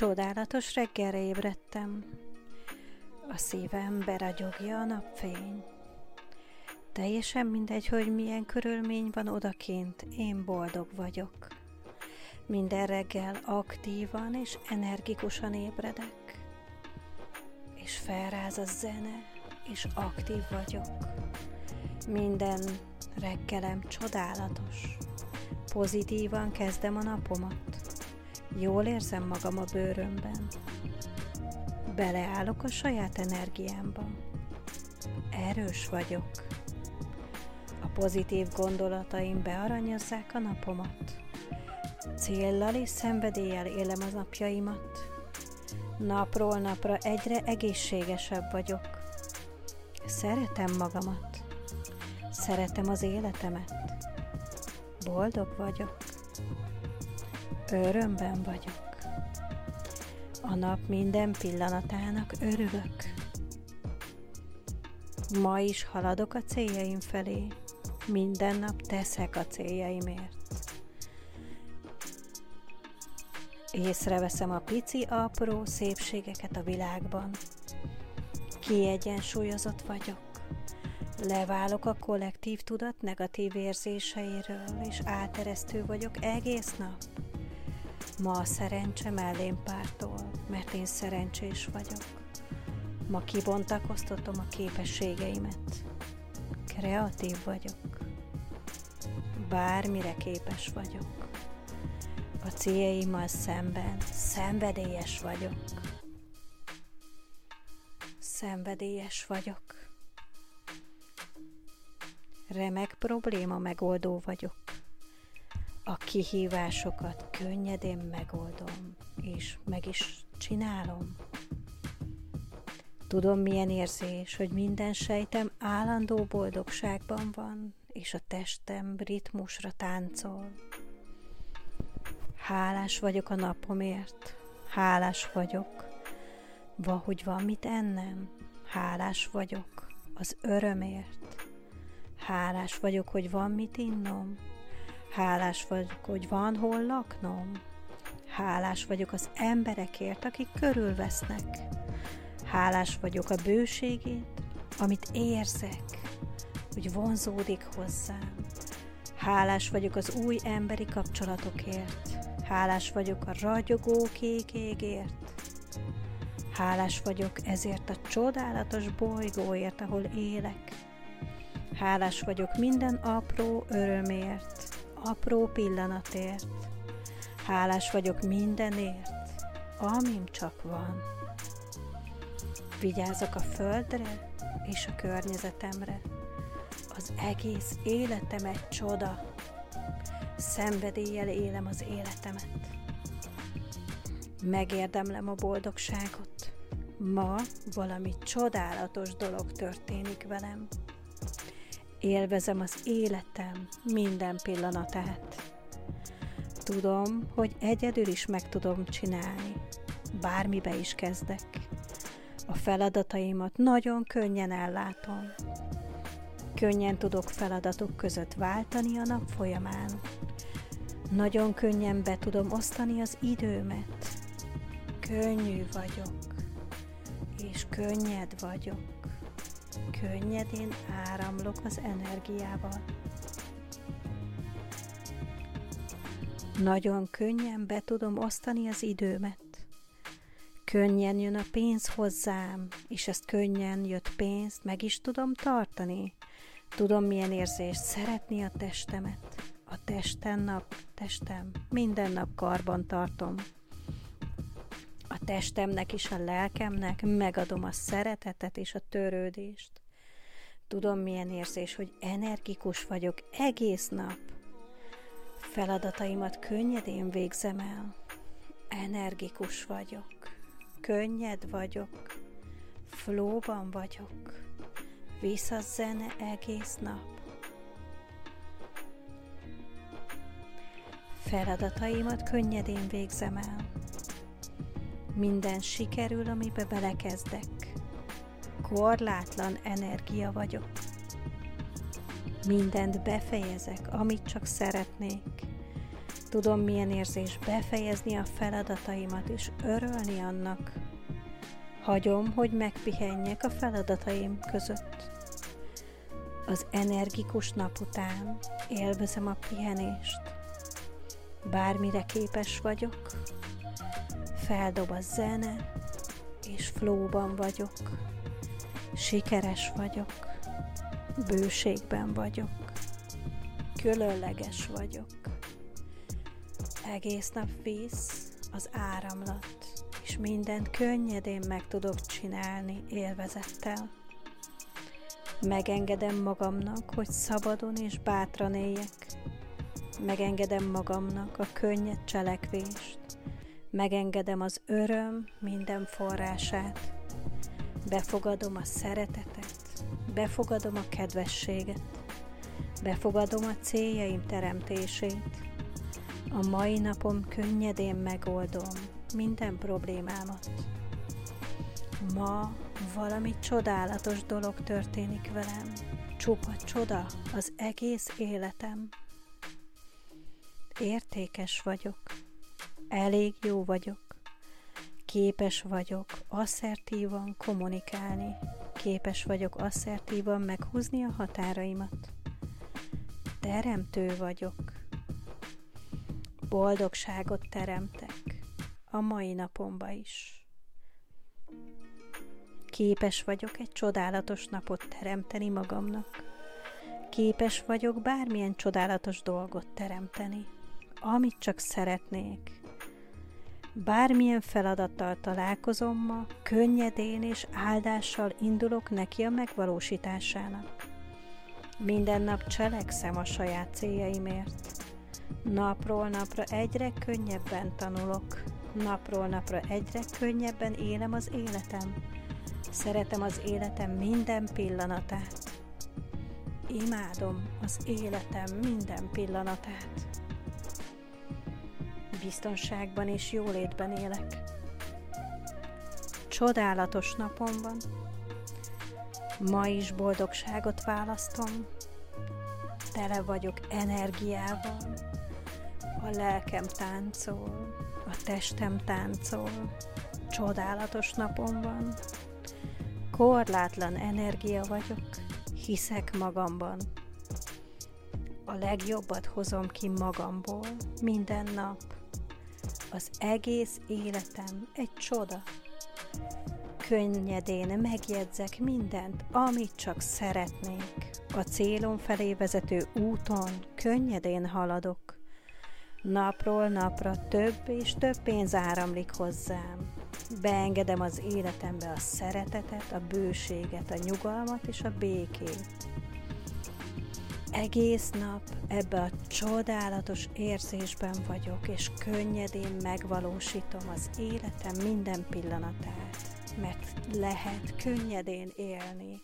Csodálatos reggelre ébredtem. A szívem beragyogja a napfény. Teljesen mindegy, hogy milyen körülmény van odakint, én boldog vagyok. Minden reggel aktívan és energikusan ébredek. És felráz a zene, és aktív vagyok. Minden reggelem csodálatos. Pozitívan kezdem a napomat. Jól érzem magam a bőrömben. Beleállok a saját energiámba. Erős vagyok. A pozitív gondolataim bearanyozzák a napomat. Céllal és szenvedéllyel élem az napjaimat. Napról napra egyre egészségesebb vagyok. Szeretem magamat. Szeretem az életemet. Boldog vagyok. Örömben vagyok. A nap minden pillanatának örülök. Ma is haladok a céljaim felé. Minden nap teszek a céljaimért. Észreveszem a pici, apró szépségeket a világban. Kiegyensúlyozott vagyok. Leválok a kollektív tudat negatív érzéseiről, és áteresztő vagyok egész nap. Ma a szerencse mellém pártól, mert én szerencsés vagyok. Ma kibontakoztatom a képességeimet. Kreatív vagyok. Bármire képes vagyok. A céljaimmal szemben szenvedélyes vagyok. Szenvedélyes vagyok. Remek probléma megoldó vagyok. A kihívásokat könnyedén megoldom, és meg is csinálom. Tudom, milyen érzés, hogy minden sejtem állandó boldogságban van, és a testem ritmusra táncol. Hálás vagyok a napomért, hálás vagyok, hogy van mit ennem, hálás vagyok az örömért, hálás vagyok, hogy van mit innom, Hálás vagyok, hogy van hol laknom. Hálás vagyok az emberekért, akik körülvesznek. Hálás vagyok a bőségét, amit érzek, hogy vonzódik hozzám. Hálás vagyok az új emberi kapcsolatokért. Hálás vagyok a ragyogó kék égért. Hálás vagyok ezért a csodálatos bolygóért, ahol élek. Hálás vagyok minden apró örömért, apró pillanatért. Hálás vagyok mindenért, amim csak van. Vigyázok a földre és a környezetemre. Az egész életem egy csoda. Szenvedéllyel élem az életemet. Megérdemlem a boldogságot. Ma valami csodálatos dolog történik velem. Élvezem az életem minden pillanatát. Tudom, hogy egyedül is meg tudom csinálni. Bármibe is kezdek. A feladataimat nagyon könnyen ellátom. Könnyen tudok feladatok között váltani a nap folyamán. Nagyon könnyen be tudom osztani az időmet. Könnyű vagyok, és könnyed vagyok könnyedén áramlok az energiával. Nagyon könnyen be tudom osztani az időmet. Könnyen jön a pénz hozzám, és ezt könnyen jött pénzt meg is tudom tartani. Tudom, milyen érzés szeretni a testemet. A testen nap, testem, minden nap karban tartom. A testemnek és a lelkemnek megadom a szeretetet és a törődést. Tudom, milyen érzés, hogy energikus vagyok egész nap. Feladataimat könnyedén végzem el. Energikus vagyok. Könnyed vagyok. Flóban vagyok. Vissza zene egész nap. Feladataimat könnyedén végzem el. Minden sikerül, amibe belekezdek korlátlan energia vagyok. Mindent befejezek, amit csak szeretnék. Tudom, milyen érzés befejezni a feladataimat és örölni annak. Hagyom, hogy megpihenjek a feladataim között. Az energikus nap után élvezem a pihenést. Bármire képes vagyok, feldob a zene, és flóban vagyok. Sikeres vagyok, bőségben vagyok, különleges vagyok. Egész nap víz az áramlat, és mindent könnyedén meg tudok csinálni élvezettel. Megengedem magamnak, hogy szabadon és bátran éljek. Megengedem magamnak a könnyed cselekvést. Megengedem az öröm minden forrását. Befogadom a szeretetet, befogadom a kedvességet, befogadom a céljaim teremtését. A mai napom könnyedén megoldom minden problémámat. Ma valami csodálatos dolog történik velem. Csupa csoda az egész életem. Értékes vagyok. Elég jó vagyok. Képes vagyok asszertívan kommunikálni. Képes vagyok asszertívan meghúzni a határaimat. Teremtő vagyok. Boldogságot teremtek a mai napomba is. Képes vagyok egy csodálatos napot teremteni magamnak. Képes vagyok bármilyen csodálatos dolgot teremteni, amit csak szeretnék. Bármilyen feladattal találkozom ma, könnyedén és áldással indulok neki a megvalósításának. Minden nap cselekszem a saját céljaimért. Napról napra egyre könnyebben tanulok, napról napra egyre könnyebben élem az életem Szeretem az életem minden pillanatát. Imádom az életem minden pillanatát. Biztonságban és jólétben élek. Csodálatos napom van. Ma is boldogságot választom. Tele vagyok energiával. A lelkem táncol, a testem táncol. Csodálatos napom van korlátlan energia vagyok, hiszek magamban. A legjobbat hozom ki magamból minden nap. Az egész életem egy csoda. Könnyedén megjegyzek mindent, amit csak szeretnék. A célom felé vezető úton könnyedén haladok. Napról napra több és több pénz áramlik hozzám. Beengedem az életembe a szeretetet, a bőséget, a nyugalmat és a békét. Egész nap ebbe a csodálatos érzésben vagyok, és könnyedén megvalósítom az életem minden pillanatát, mert lehet könnyedén élni,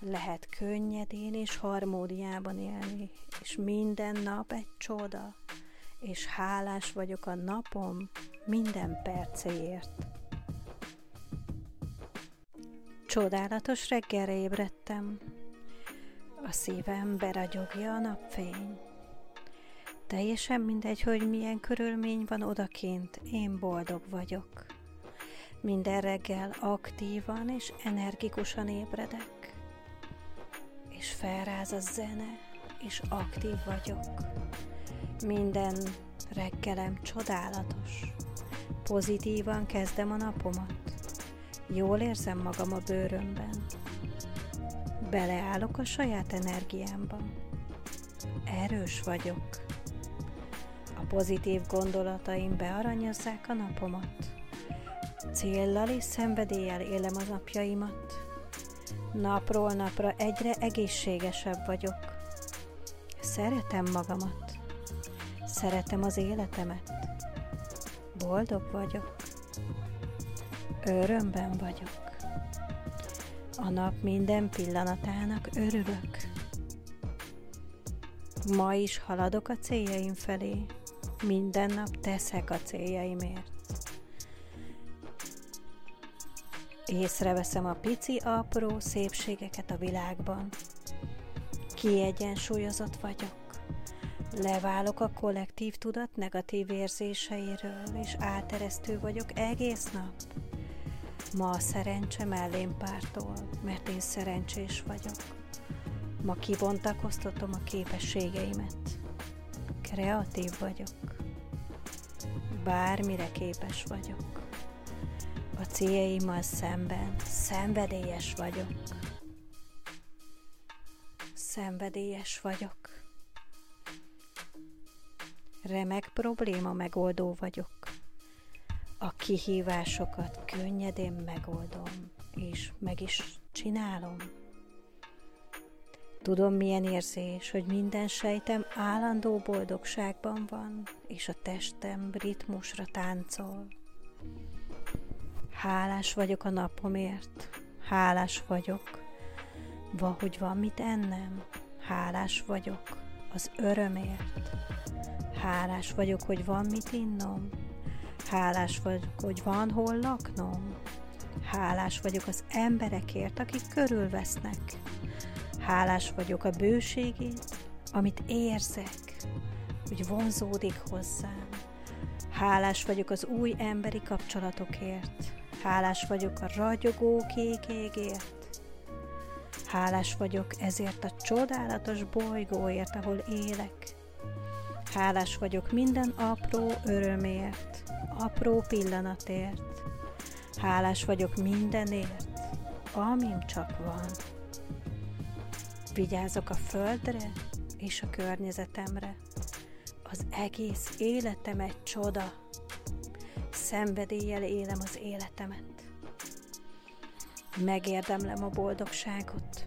lehet könnyedén és harmóniában élni, és minden nap egy csoda, és hálás vagyok a napom minden percéért. Csodálatos reggelre ébredtem. A szívem beragyogja a napfény. Teljesen mindegy, hogy milyen körülmény van odakint, én boldog vagyok. Minden reggel aktívan és energikusan ébredek. És felráz a zene, és aktív vagyok. Minden reggelem csodálatos. Pozitívan kezdem a napomat. Jól érzem magam a bőrömben. Beleállok a saját energiámba. Erős vagyok. A pozitív gondolataim bearanyozzák a napomat. Céllal és szenvedéllyel élem a napjaimat. Napról napra egyre egészségesebb vagyok. Szeretem magamat. Szeretem az életemet. Boldog vagyok. Örömben vagyok. A nap minden pillanatának örülök. Ma is haladok a céljaim felé. Minden nap teszek a céljaimért. Észreveszem a pici, apró szépségeket a világban. Kiegyensúlyozott vagyok. Leválok a kollektív tudat negatív érzéseiről, és áteresztő vagyok egész nap. Ma a szerencse mellém pártol, mert én szerencsés vagyok. Ma kibontakoztatom a képességeimet. Kreatív vagyok. Bármire képes vagyok. A céljaimmal szemben szenvedélyes vagyok. Szenvedélyes vagyok. Remek probléma megoldó vagyok. A kihívásokat könnyedén megoldom, és meg is csinálom. Tudom, milyen érzés, hogy minden sejtem állandó boldogságban van, és a testem ritmusra táncol. Hálás vagyok a napomért, hálás vagyok, hogy van mit ennem, hálás vagyok az örömért, hálás vagyok, hogy van mit innom, hálás vagyok, hogy van hol laknom, hálás vagyok az emberekért, akik körülvesznek, hálás vagyok a bőségét, amit érzek, hogy vonzódik hozzám, hálás vagyok az új emberi kapcsolatokért, hálás vagyok a ragyogó kék Hálás vagyok ezért a csodálatos bolygóért, ahol élek. Hálás vagyok minden apró örömért, apró pillanatért. Hálás vagyok mindenért, amim csak van. Vigyázok a földre és a környezetemre. Az egész életem egy csoda. Szenvedéllyel élem az életemet. Megérdemlem a boldogságot.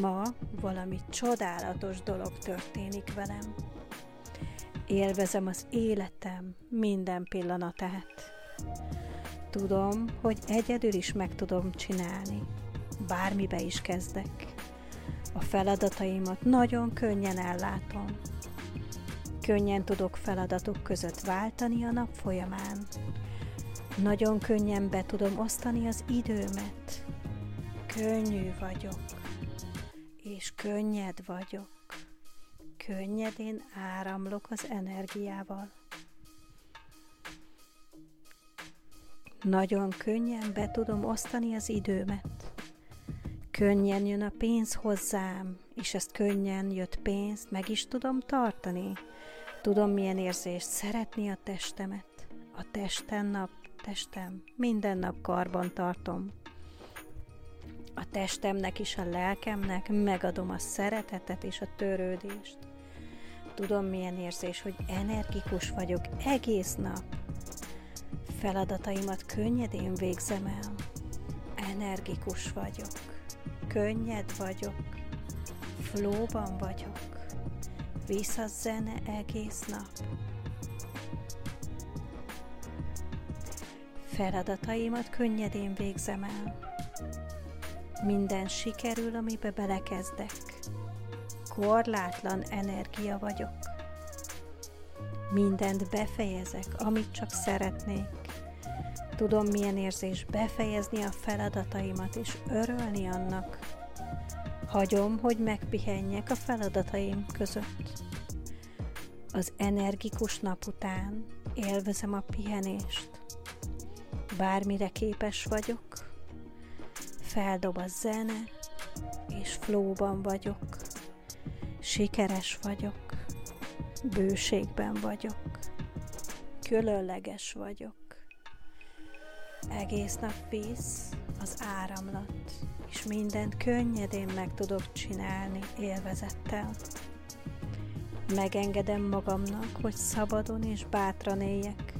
Ma valami csodálatos dolog történik velem. Élvezem az életem minden pillanatát. Tudom, hogy egyedül is meg tudom csinálni. Bármibe is kezdek. A feladataimat nagyon könnyen ellátom. Könnyen tudok feladatok között váltani a nap folyamán. Nagyon könnyen be tudom osztani az időmet. Könnyű vagyok, és könnyed vagyok. Könnyedén áramlok az energiával. Nagyon könnyen be tudom osztani az időmet. Könnyen jön a pénz hozzám, és ezt könnyen jött pénzt meg is tudom tartani. Tudom, milyen érzést szeretni a testemet. A testen nap testem, minden nap karban tartom. A testemnek is a lelkemnek megadom a szeretetet és a törődést. Tudom, milyen érzés, hogy energikus vagyok egész nap. Feladataimat könnyedén végzem el. Energikus vagyok. Könnyed vagyok. Flóban vagyok. Visz zene egész nap. Feladataimat könnyedén végzem el. Minden sikerül, amibe belekezdek. Korlátlan energia vagyok. Mindent befejezek, amit csak szeretnék. Tudom, milyen érzés befejezni a feladataimat és örülni annak. Hagyom, hogy megpihenjek a feladataim között. Az energikus nap után élvezem a pihenést. Bármire képes vagyok, feldob a zene, és flóban vagyok. Sikeres vagyok, bőségben vagyok, különleges vagyok. Egész nap víz az áramlat, és mindent könnyedén meg tudok csinálni élvezettel. Megengedem magamnak, hogy szabadon és bátran éljek,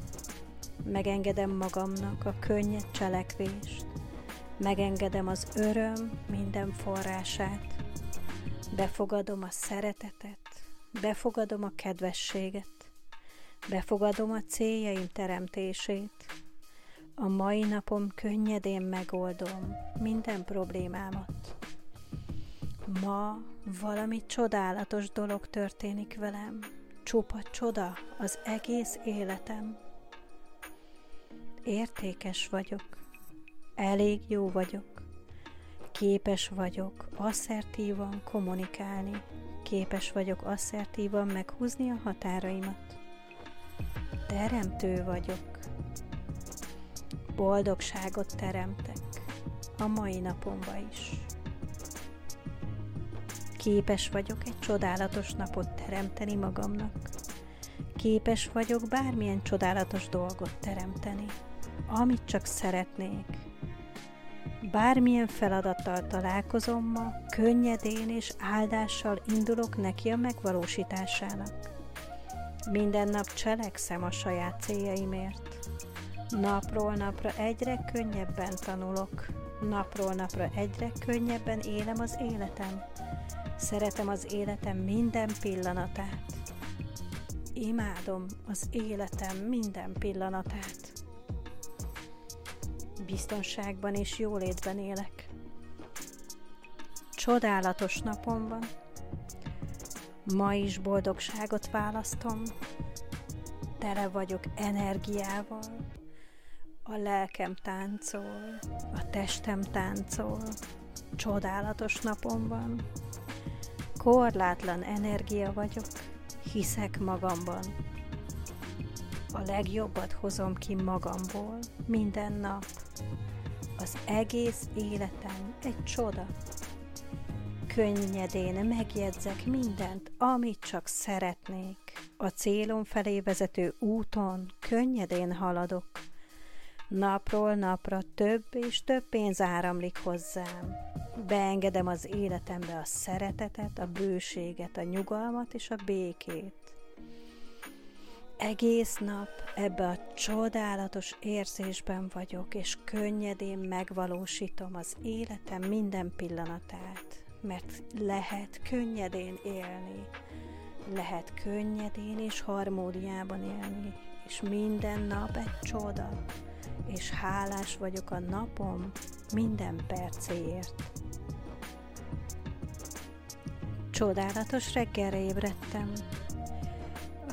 Megengedem magamnak a könnyed cselekvést, megengedem az öröm minden forrását, befogadom a szeretetet, befogadom a kedvességet, befogadom a céljaim teremtését, a mai napom könnyedén megoldom minden problémámat. Ma valami csodálatos dolog történik velem, csupa csoda az egész életem. Értékes vagyok, elég jó vagyok, képes vagyok asszertívan kommunikálni, Képes vagyok asszertívan meghúzni a határaimat. Teremtő vagyok. Boldogságot teremtek a mai napomba is. Képes vagyok egy csodálatos napot teremteni magamnak. Képes vagyok bármilyen csodálatos dolgot teremteni, amit csak szeretnék. Bármilyen feladattal találkozom ma, könnyedén és áldással indulok neki a megvalósításának. Minden nap cselekszem a saját céljaimért. Napról napra egyre könnyebben tanulok, napról napra egyre könnyebben élem az életem. Szeretem az életem minden pillanatát. Imádom az életem minden pillanatát. Biztonságban és jólétben élek. Csodálatos napom van. Ma is boldogságot választom. Tele vagyok energiával. A lelkem táncol, a testem táncol. Csodálatos napom van. Korlátlan energia vagyok, hiszek magamban. A legjobbat hozom ki magamból minden nap. Az egész életem egy csoda. Könnyedén megjegyzek mindent, amit csak szeretnék. A célom felé vezető úton könnyedén haladok. Napról napra több és több pénz áramlik hozzám. Beengedem az életembe a szeretetet, a bőséget, a nyugalmat és a békét. Egész nap ebbe a csodálatos érzésben vagyok, és könnyedén megvalósítom az életem minden pillanatát, mert lehet könnyedén élni, lehet könnyedén és harmóniában élni, és minden nap egy csoda, és hálás vagyok a napom minden percéért. Csodálatos reggelre ébredtem,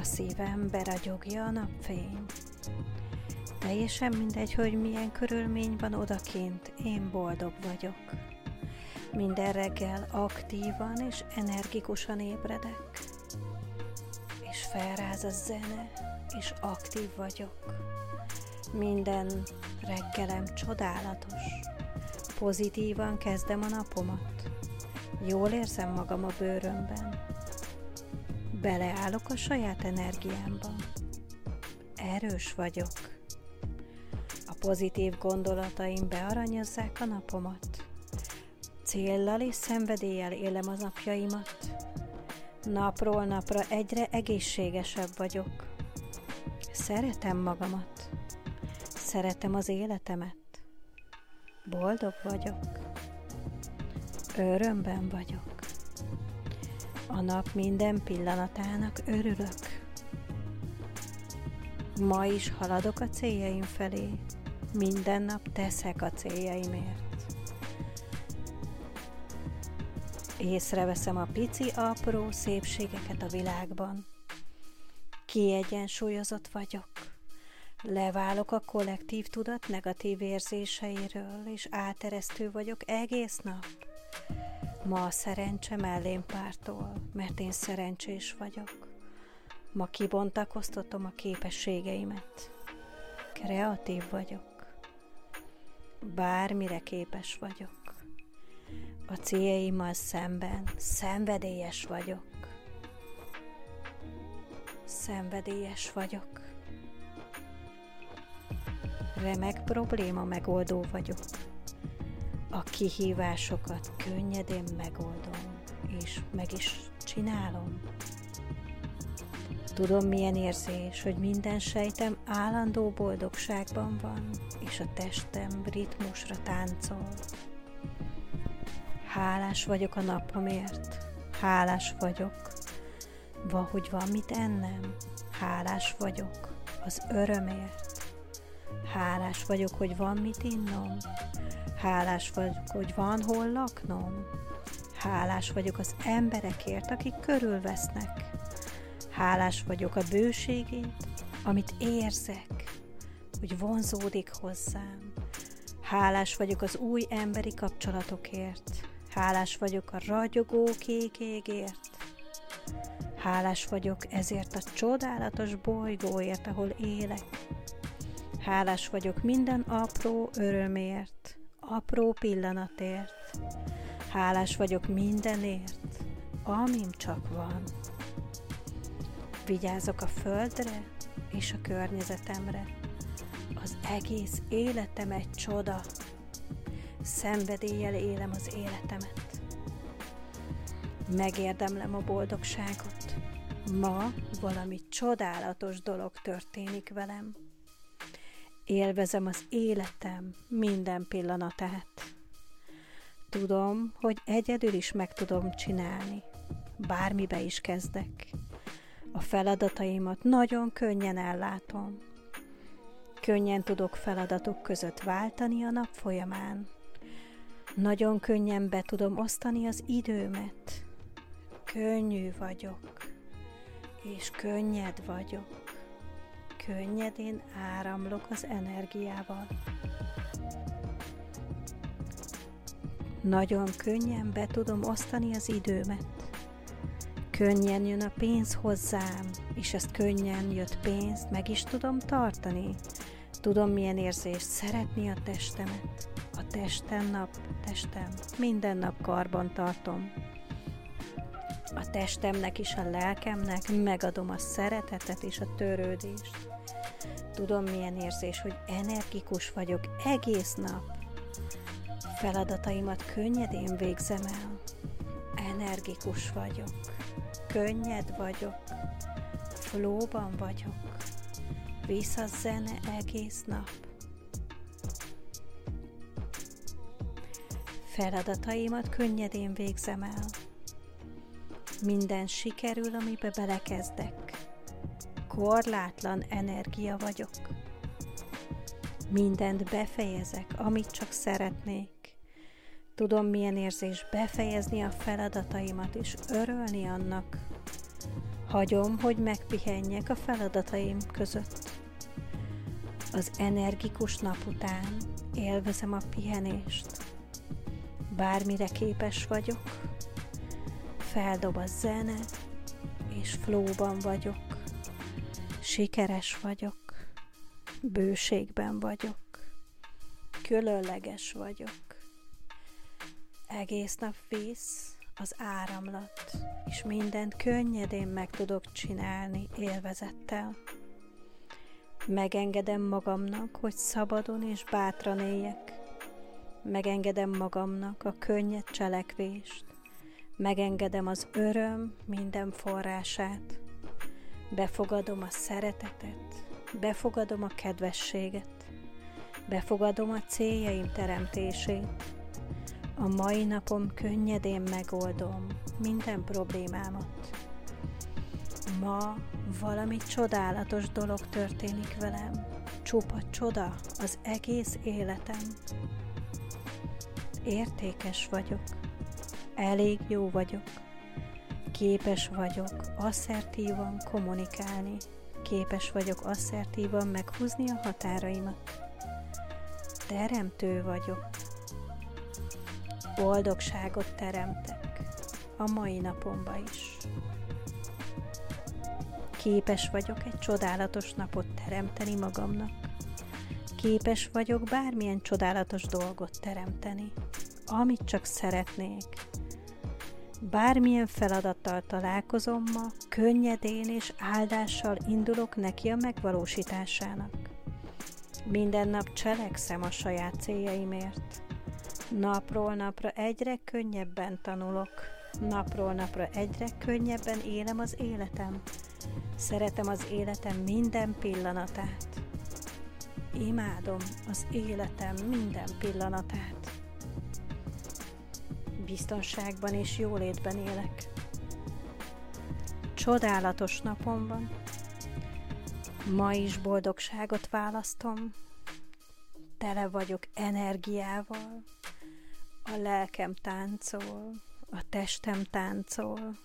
a szívem beragyogja a napfény. Teljesen mindegy, hogy milyen körülmény van odakint, én boldog vagyok. Minden reggel aktívan és energikusan ébredek, és felráz a zene, és aktív vagyok. Minden reggelem csodálatos. Pozitívan kezdem a napomat. Jól érzem magam a bőrömben. Beleállok a saját energiámba. Erős vagyok. A pozitív gondolataim bearanyozzák a napomat. Céllal és szenvedéllyel élem az napjaimat. Napról napra egyre egészségesebb vagyok. Szeretem magamat. Szeretem az életemet. Boldog vagyok. Örömben vagyok. A nap minden pillanatának örülök. Ma is haladok a céljaim felé. Minden nap teszek a céljaimért. Észreveszem a pici, apró szépségeket a világban. Kiegyensúlyozott vagyok. Leválok a kollektív tudat negatív érzéseiről, és áteresztő vagyok egész nap. Ma a szerencse mellém pártol, mert én szerencsés vagyok. Ma kibontakoztatom a képességeimet. Kreatív vagyok. Bármire képes vagyok. A céljaimmal szemben szenvedélyes vagyok. Szenvedélyes vagyok remek probléma megoldó vagyok. A kihívásokat könnyedén megoldom, és meg is csinálom. Tudom, milyen érzés, hogy minden sejtem állandó boldogságban van, és a testem ritmusra táncol. Hálás vagyok a napomért, hálás vagyok, hogy van mit ennem, hálás vagyok az örömért, Hálás vagyok, hogy van mit innom. Hálás vagyok, hogy van hol laknom. Hálás vagyok az emberekért, akik körülvesznek. Hálás vagyok a bőségét, amit érzek, hogy vonzódik hozzám. Hálás vagyok az új emberi kapcsolatokért. Hálás vagyok a ragyogó kék. Hálás vagyok ezért a csodálatos bolygóért, ahol élek. Hálás vagyok minden apró örömért, apró pillanatért. Hálás vagyok mindenért, amim csak van. Vigyázok a földre és a környezetemre. Az egész életem egy csoda. Szenvedéllyel élem az életemet. Megérdemlem a boldogságot. Ma valami csodálatos dolog történik velem. Élvezem az életem minden pillanatát. Tudom, hogy egyedül is meg tudom csinálni. Bármibe is kezdek. A feladataimat nagyon könnyen ellátom. Könnyen tudok feladatok között váltani a nap folyamán. Nagyon könnyen be tudom osztani az időmet. Könnyű vagyok, és könnyed vagyok. Könnyedén áramlok az energiával. Nagyon könnyen be tudom osztani az időmet. Könnyen jön a pénz hozzám, és ezt könnyen jött pénzt meg is tudom tartani. Tudom, milyen érzés szeretni a testemet. A testem nap, testem, minden nap karban tartom. A testemnek és a lelkemnek megadom a szeretetet és a törődést. Tudom, milyen érzés, hogy energikus vagyok egész nap. Feladataimat könnyedén végzem el. Energikus vagyok. Könnyed vagyok. Flóban vagyok. Vissza zene egész nap. Feladataimat könnyedén végzem el. Minden sikerül, amibe belekezdek. Korlátlan energia vagyok. Mindent befejezek, amit csak szeretnék. Tudom, milyen érzés befejezni a feladataimat és örülni annak. Hagyom, hogy megpihenjek a feladataim között. Az energikus nap után élvezem a pihenést. Bármire képes vagyok, feldob a zene, és flóban vagyok. Sikeres vagyok, bőségben vagyok, különleges vagyok. Egész nap víz, az áramlat, és mindent könnyedén meg tudok csinálni élvezettel. Megengedem magamnak, hogy szabadon és bátran éljek. Megengedem magamnak a könnyed cselekvést, Megengedem az öröm minden forrását. Befogadom a szeretetet, befogadom a kedvességet, befogadom a céljaim teremtését. A mai napom könnyedén megoldom minden problémámat. Ma valami csodálatos dolog történik velem. Csupa csoda az egész életem. Értékes vagyok elég jó vagyok, képes vagyok asszertívan kommunikálni, képes vagyok asszertívan meghúzni a határaimat. Teremtő vagyok. Boldogságot teremtek a mai napomba is. Képes vagyok egy csodálatos napot teremteni magamnak. Képes vagyok bármilyen csodálatos dolgot teremteni, amit csak szeretnék Bármilyen feladattal találkozom ma, könnyedén és áldással indulok neki a megvalósításának. Minden nap cselekszem a saját céljaimért. Napról napra egyre könnyebben tanulok. Napról napra egyre könnyebben élem az életem. Szeretem az életem minden pillanatát. Imádom az életem minden pillanatát biztonságban és jólétben élek. Csodálatos napom van. Ma is boldogságot választom. Tele vagyok energiával. A lelkem táncol, a testem táncol.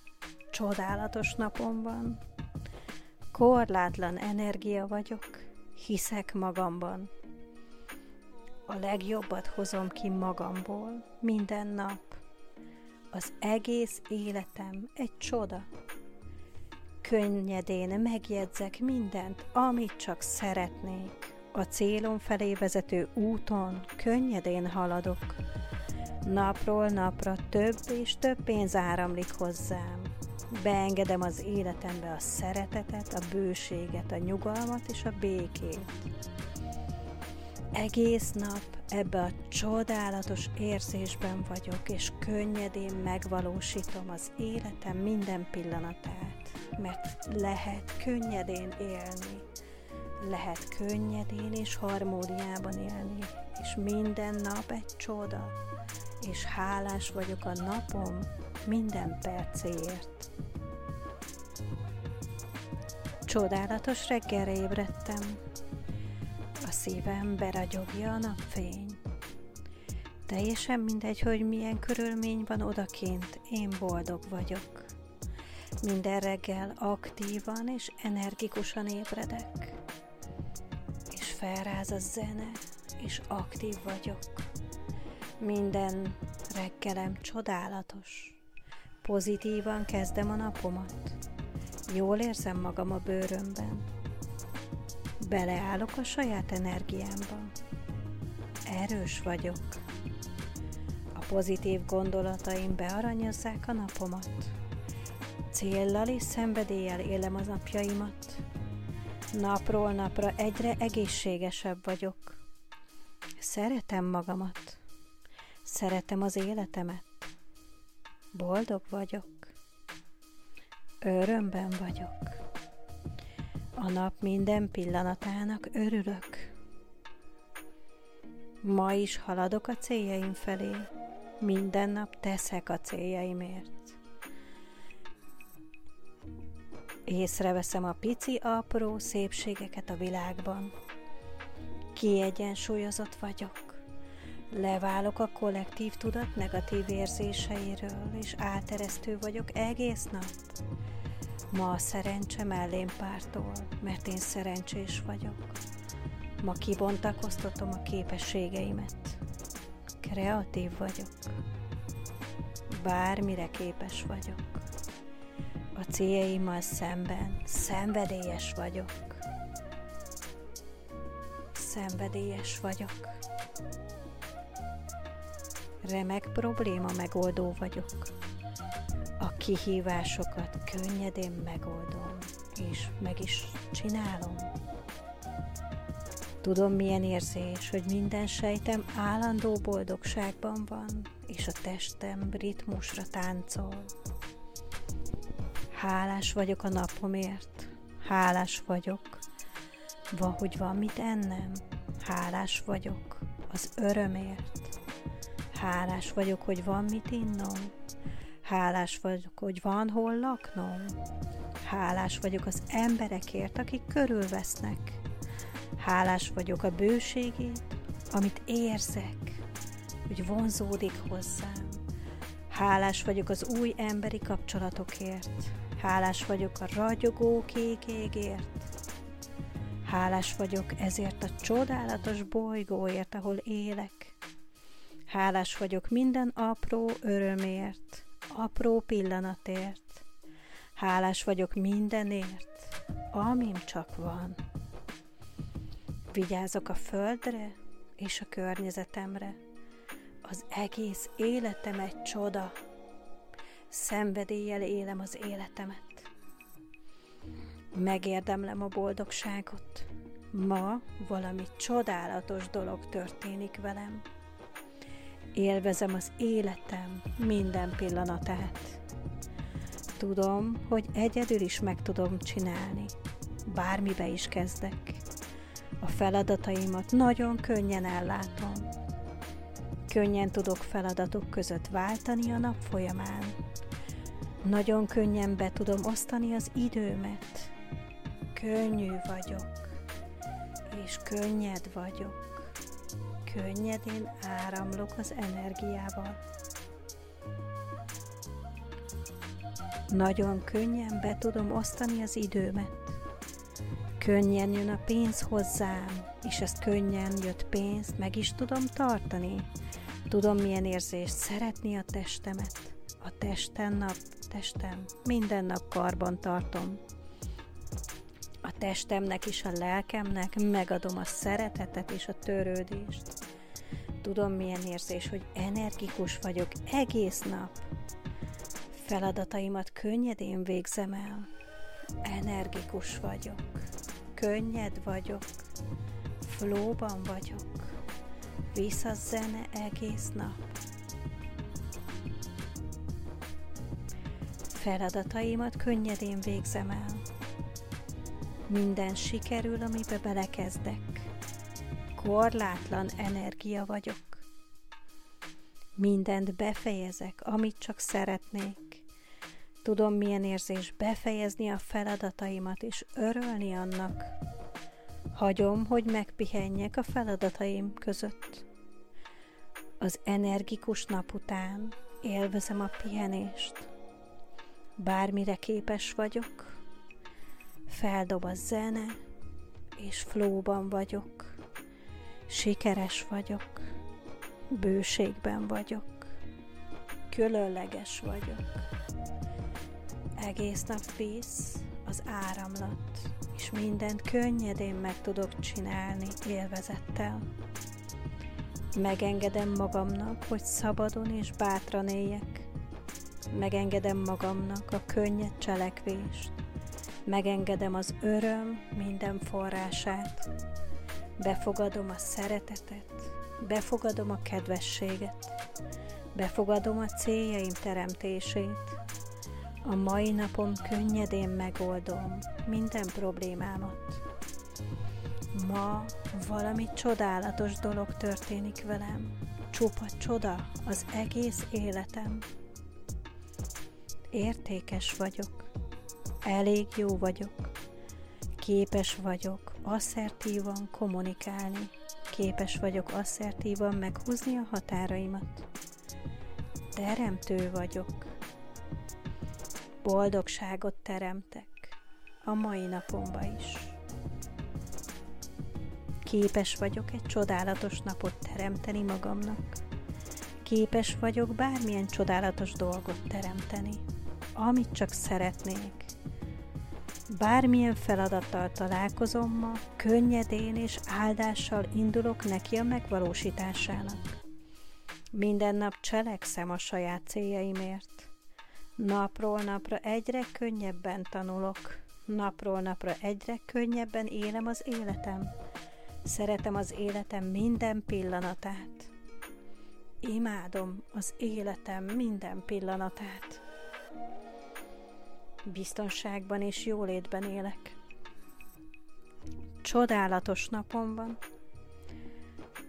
Csodálatos napom van. Korlátlan energia vagyok. Hiszek magamban. A legjobbat hozom ki magamból minden nap. Az egész életem egy csoda. Könnyedén megjegyzek mindent, amit csak szeretnék. A célom felé vezető úton könnyedén haladok. Napról napra több és több pénz áramlik hozzám. Beengedem az életembe a szeretetet, a bőséget, a nyugalmat és a békét. Egész nap ebbe a csodálatos érzésben vagyok, és könnyedén megvalósítom az életem minden pillanatát, mert lehet könnyedén élni, lehet könnyedén és harmóniában élni, és minden nap egy csoda, és hálás vagyok a napom minden percéért. Csodálatos reggelre ébredtem, a szívem beragyogja a napfény. Teljesen mindegy, hogy milyen körülmény van odakint, én boldog vagyok. Minden reggel aktívan és energikusan ébredek, és felráz a zene, és aktív vagyok. Minden reggelem csodálatos. Pozitívan kezdem a napomat. Jól érzem magam a bőrömben. Beleállok a saját energiámba. Erős vagyok. A pozitív gondolataim bearanyozzák a napomat. Céllal és szenvedéllyel élem az napjaimat. Napról napra egyre egészségesebb vagyok. Szeretem magamat. Szeretem az életemet. Boldog vagyok. Örömben vagyok. A nap minden pillanatának örülök. Ma is haladok a céljaim felé. Minden nap teszek a céljaimért. Észreveszem a pici, apró szépségeket a világban. Kiegyensúlyozott vagyok. Leválok a kollektív tudat negatív érzéseiről, és áteresztő vagyok egész nap. Ma a szerencse mellém pártol, mert én szerencsés vagyok. Ma kibontakoztatom a képességeimet. Kreatív vagyok. Bármire képes vagyok. A céljaimmal szemben szenvedélyes vagyok. Szenvedélyes vagyok remek probléma megoldó vagyok. Kihívásokat könnyedén megoldom, és meg is csinálom. Tudom, milyen érzés, hogy minden sejtem állandó boldogságban van, és a testem ritmusra táncol. Hálás vagyok a napomért, hálás vagyok, hogy van mit ennem, hálás vagyok az örömért, Hálás vagyok, hogy van mit innom. Hálás vagyok, hogy van hol laknom. Hálás vagyok az emberekért, akik körülvesznek. Hálás vagyok a bőségét, amit érzek, hogy vonzódik hozzám. Hálás vagyok az új emberi kapcsolatokért. Hálás vagyok a ragyogó kék égért. Hálás vagyok ezért a csodálatos bolygóért, ahol élek. Hálás vagyok minden apró örömért, apró pillanatért. Hálás vagyok mindenért, amim csak van. Vigyázok a földre és a környezetemre. Az egész életem egy csoda. Szenvedéllyel élem az életemet. Megérdemlem a boldogságot. Ma valami csodálatos dolog történik velem. Élvezem az életem minden pillanatát. Tudom, hogy egyedül is meg tudom csinálni. Bármibe is kezdek. A feladataimat nagyon könnyen ellátom. Könnyen tudok feladatok között váltani a nap folyamán. Nagyon könnyen be tudom osztani az időmet. Könnyű vagyok, és könnyed vagyok könnyedén áramlok az energiával. Nagyon könnyen be tudom osztani az időmet. Könnyen jön a pénz hozzám, és ezt könnyen jött pénzt meg is tudom tartani. Tudom, milyen érzés szeretni a testemet. A testen nap, testem, minden nap karban tartom. Testemnek és a lelkemnek megadom a szeretetet és a törődést. Tudom, milyen érzés, hogy energikus vagyok egész nap. Feladataimat könnyedén végzem el. Energikus vagyok. Könnyed vagyok. Flóban vagyok. Vissza zene egész nap. Feladataimat könnyedén végzem el. Minden sikerül, amibe belekezdek. Korlátlan energia vagyok. Mindent befejezek, amit csak szeretnék. Tudom, milyen érzés befejezni a feladataimat és örülni annak. Hagyom, hogy megpihenjek a feladataim között. Az energikus nap után élvezem a pihenést. Bármire képes vagyok, feldob a zene, és flóban vagyok. Sikeres vagyok, bőségben vagyok, különleges vagyok. Egész nap víz, az áramlat, és mindent könnyedén meg tudok csinálni élvezettel. Megengedem magamnak, hogy szabadon és bátran éljek. Megengedem magamnak a könnyed cselekvést. Megengedem az öröm minden forrását. Befogadom a szeretetet, befogadom a kedvességet, befogadom a céljaim teremtését. A mai napom könnyedén megoldom minden problémámat. Ma valami csodálatos dolog történik velem. Csupa csoda az egész életem. Értékes vagyok. Elég jó vagyok. Képes vagyok asszertívan kommunikálni. Képes vagyok asszertívan meghúzni a határaimat. Teremtő vagyok. Boldogságot teremtek a mai napomba is. Képes vagyok egy csodálatos napot teremteni magamnak. Képes vagyok bármilyen csodálatos dolgot teremteni, amit csak szeretnék. Bármilyen feladattal találkozom ma, könnyedén és áldással indulok neki a megvalósításának. Minden nap cselekszem a saját céljaimért. Napról napra egyre könnyebben tanulok. Napról napra egyre könnyebben élem az életem. Szeretem az életem minden pillanatát. Imádom az életem minden pillanatát. Biztonságban és jólétben élek. Csodálatos napom van.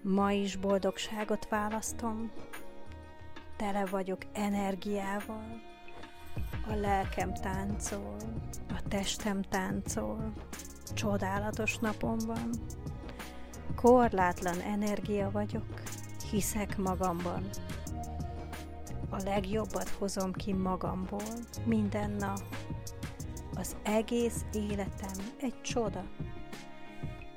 Ma is boldogságot választom. Tele vagyok energiával. A lelkem táncol, a testem táncol. Csodálatos napom van. Korlátlan energia vagyok, hiszek magamban. A legjobbat hozom ki magamból minden nap. Az egész életem egy csoda.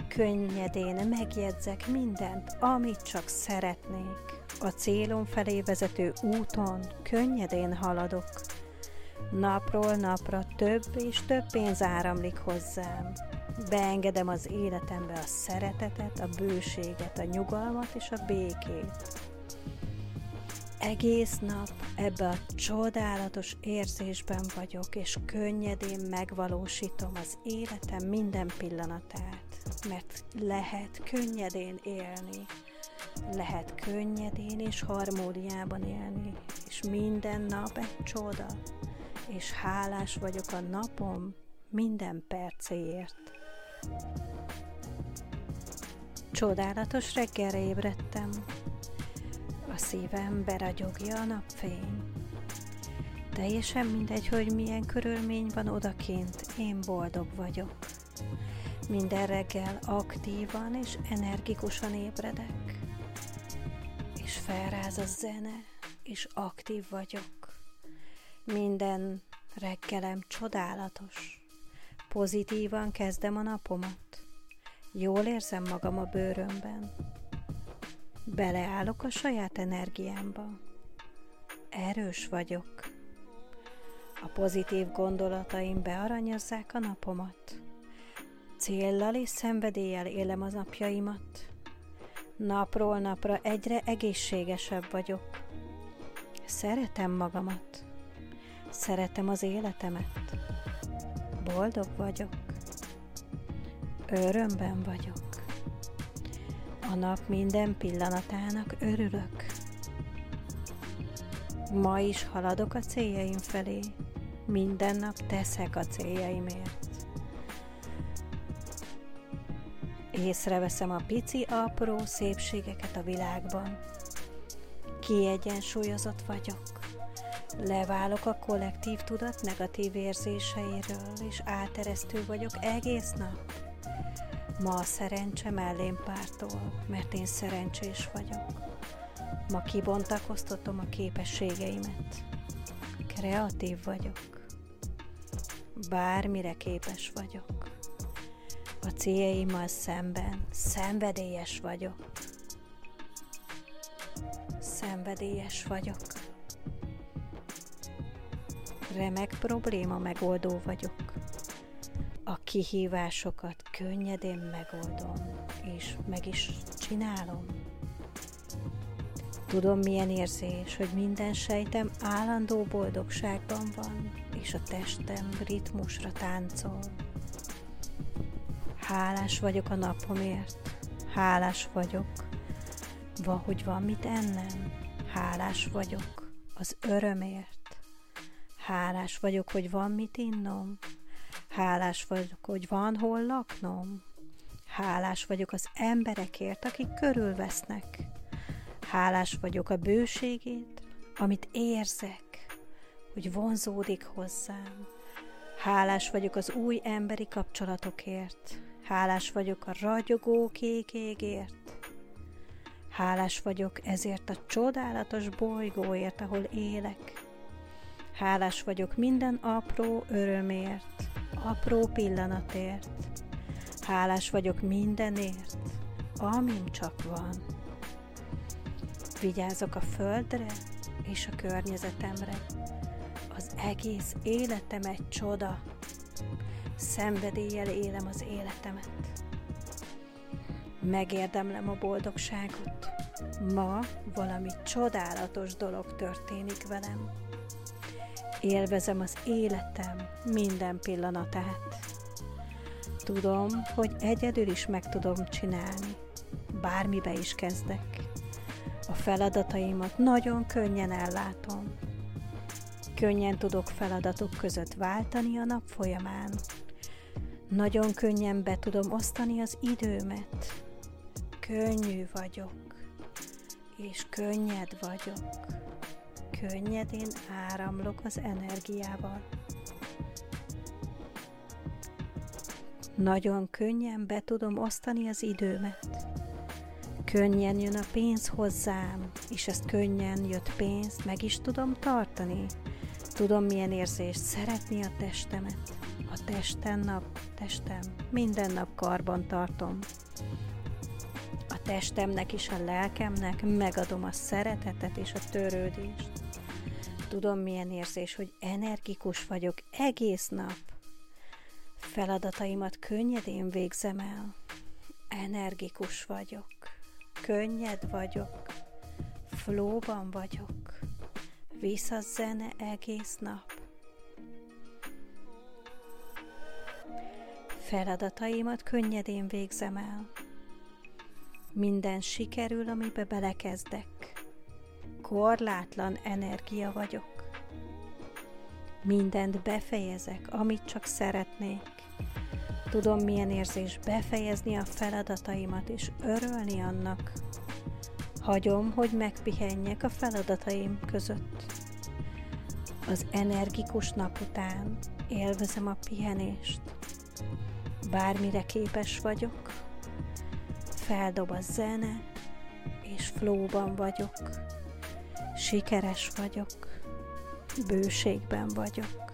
Könnyedén megjegyzek mindent, amit csak szeretnék. A célom felé vezető úton könnyedén haladok. Napról napra több és több pénz áramlik hozzám. Beengedem az életembe a szeretetet, a bőséget, a nyugalmat és a békét. Egész nap ebbe a csodálatos érzésben vagyok, és könnyedén megvalósítom az életem minden pillanatát, mert lehet könnyedén élni, lehet könnyedén és harmóniában élni, és minden nap egy csoda, és hálás vagyok a napom minden percéért. Csodálatos reggelre ébredtem. A szívem beragyogja a napfény. Teljesen mindegy, hogy milyen körülmény van odakint, én boldog vagyok. Minden reggel aktívan és energikusan ébredek. És felráz a zene, és aktív vagyok. Minden reggelem csodálatos. Pozitívan kezdem a napomat. Jól érzem magam a bőrömben. Beleállok a saját energiámba. Erős vagyok. A pozitív gondolataim bearanyozzák a napomat. Céllal és szenvedéllyel élem az napjaimat. Napról napra egyre egészségesebb vagyok. Szeretem magamat. Szeretem az életemet. Boldog vagyok. Örömben vagyok. A nap minden pillanatának örülök. Ma is haladok a céljaim felé. Minden nap teszek a céljaimért. Észreveszem a pici, apró szépségeket a világban. Kiegyensúlyozott vagyok. Leválok a kollektív tudat negatív érzéseiről, és áteresztő vagyok egész nap. Ma a szerencse mellém pártol, mert én szerencsés vagyok. Ma kibontakoztatom a képességeimet. Kreatív vagyok. Bármire képes vagyok. A céljaimmal szemben szenvedélyes vagyok. Szenvedélyes vagyok. Remek probléma megoldó vagyok. A kihívásokat könnyedén megoldom, és meg is csinálom. Tudom, milyen érzés, hogy minden sejtem állandó boldogságban van, és a testem ritmusra táncol. Hálás vagyok a napomért, hálás vagyok, va, hogy van mit ennem, hálás vagyok az örömért, hálás vagyok, hogy van mit innom, hálás vagyok, hogy van hol laknom, hálás vagyok az emberekért, akik körülvesznek, hálás vagyok a bőségét, amit érzek, hogy vonzódik hozzám, hálás vagyok az új emberi kapcsolatokért, Hálás vagyok a ragyogó kék égért. Hálás vagyok ezért a csodálatos bolygóért, ahol élek. Hálás vagyok minden apró örömért, apró pillanatért. Hálás vagyok mindenért, amim csak van. Vigyázok a földre és a környezetemre. Az egész életem egy csoda, szenvedéllyel élem az életemet. Megérdemlem a boldogságot. Ma valami csodálatos dolog történik velem. Élvezem az életem minden pillanatát. Tudom, hogy egyedül is meg tudom csinálni. Bármibe is kezdek. A feladataimat nagyon könnyen ellátom. Könnyen tudok feladatok között váltani a nap folyamán. Nagyon könnyen be tudom osztani az időmet. Könnyű vagyok, és könnyed vagyok. Könnyedén áramlok az energiával. Nagyon könnyen be tudom osztani az időmet. Könnyen jön a pénz hozzám, és ezt könnyen jött pénzt meg is tudom tartani. Tudom, milyen érzés szeretni a testemet a testen nap, testem, minden nap karban tartom. A testemnek és a lelkemnek megadom a szeretetet és a törődést. Tudom, milyen érzés, hogy energikus vagyok egész nap. Feladataimat könnyedén végzem el. Energikus vagyok. Könnyed vagyok. Flóban vagyok. Vissza zene egész nap. Feladataimat könnyedén végzem el. Minden sikerül, amibe belekezdek. Korlátlan energia vagyok. Mindent befejezek, amit csak szeretnék. Tudom, milyen érzés befejezni a feladataimat és örülni annak. Hagyom, hogy megpihenjek a feladataim között. Az energikus nap után élvezem a pihenést bármire képes vagyok, feldob a zene, és flóban vagyok, sikeres vagyok, bőségben vagyok,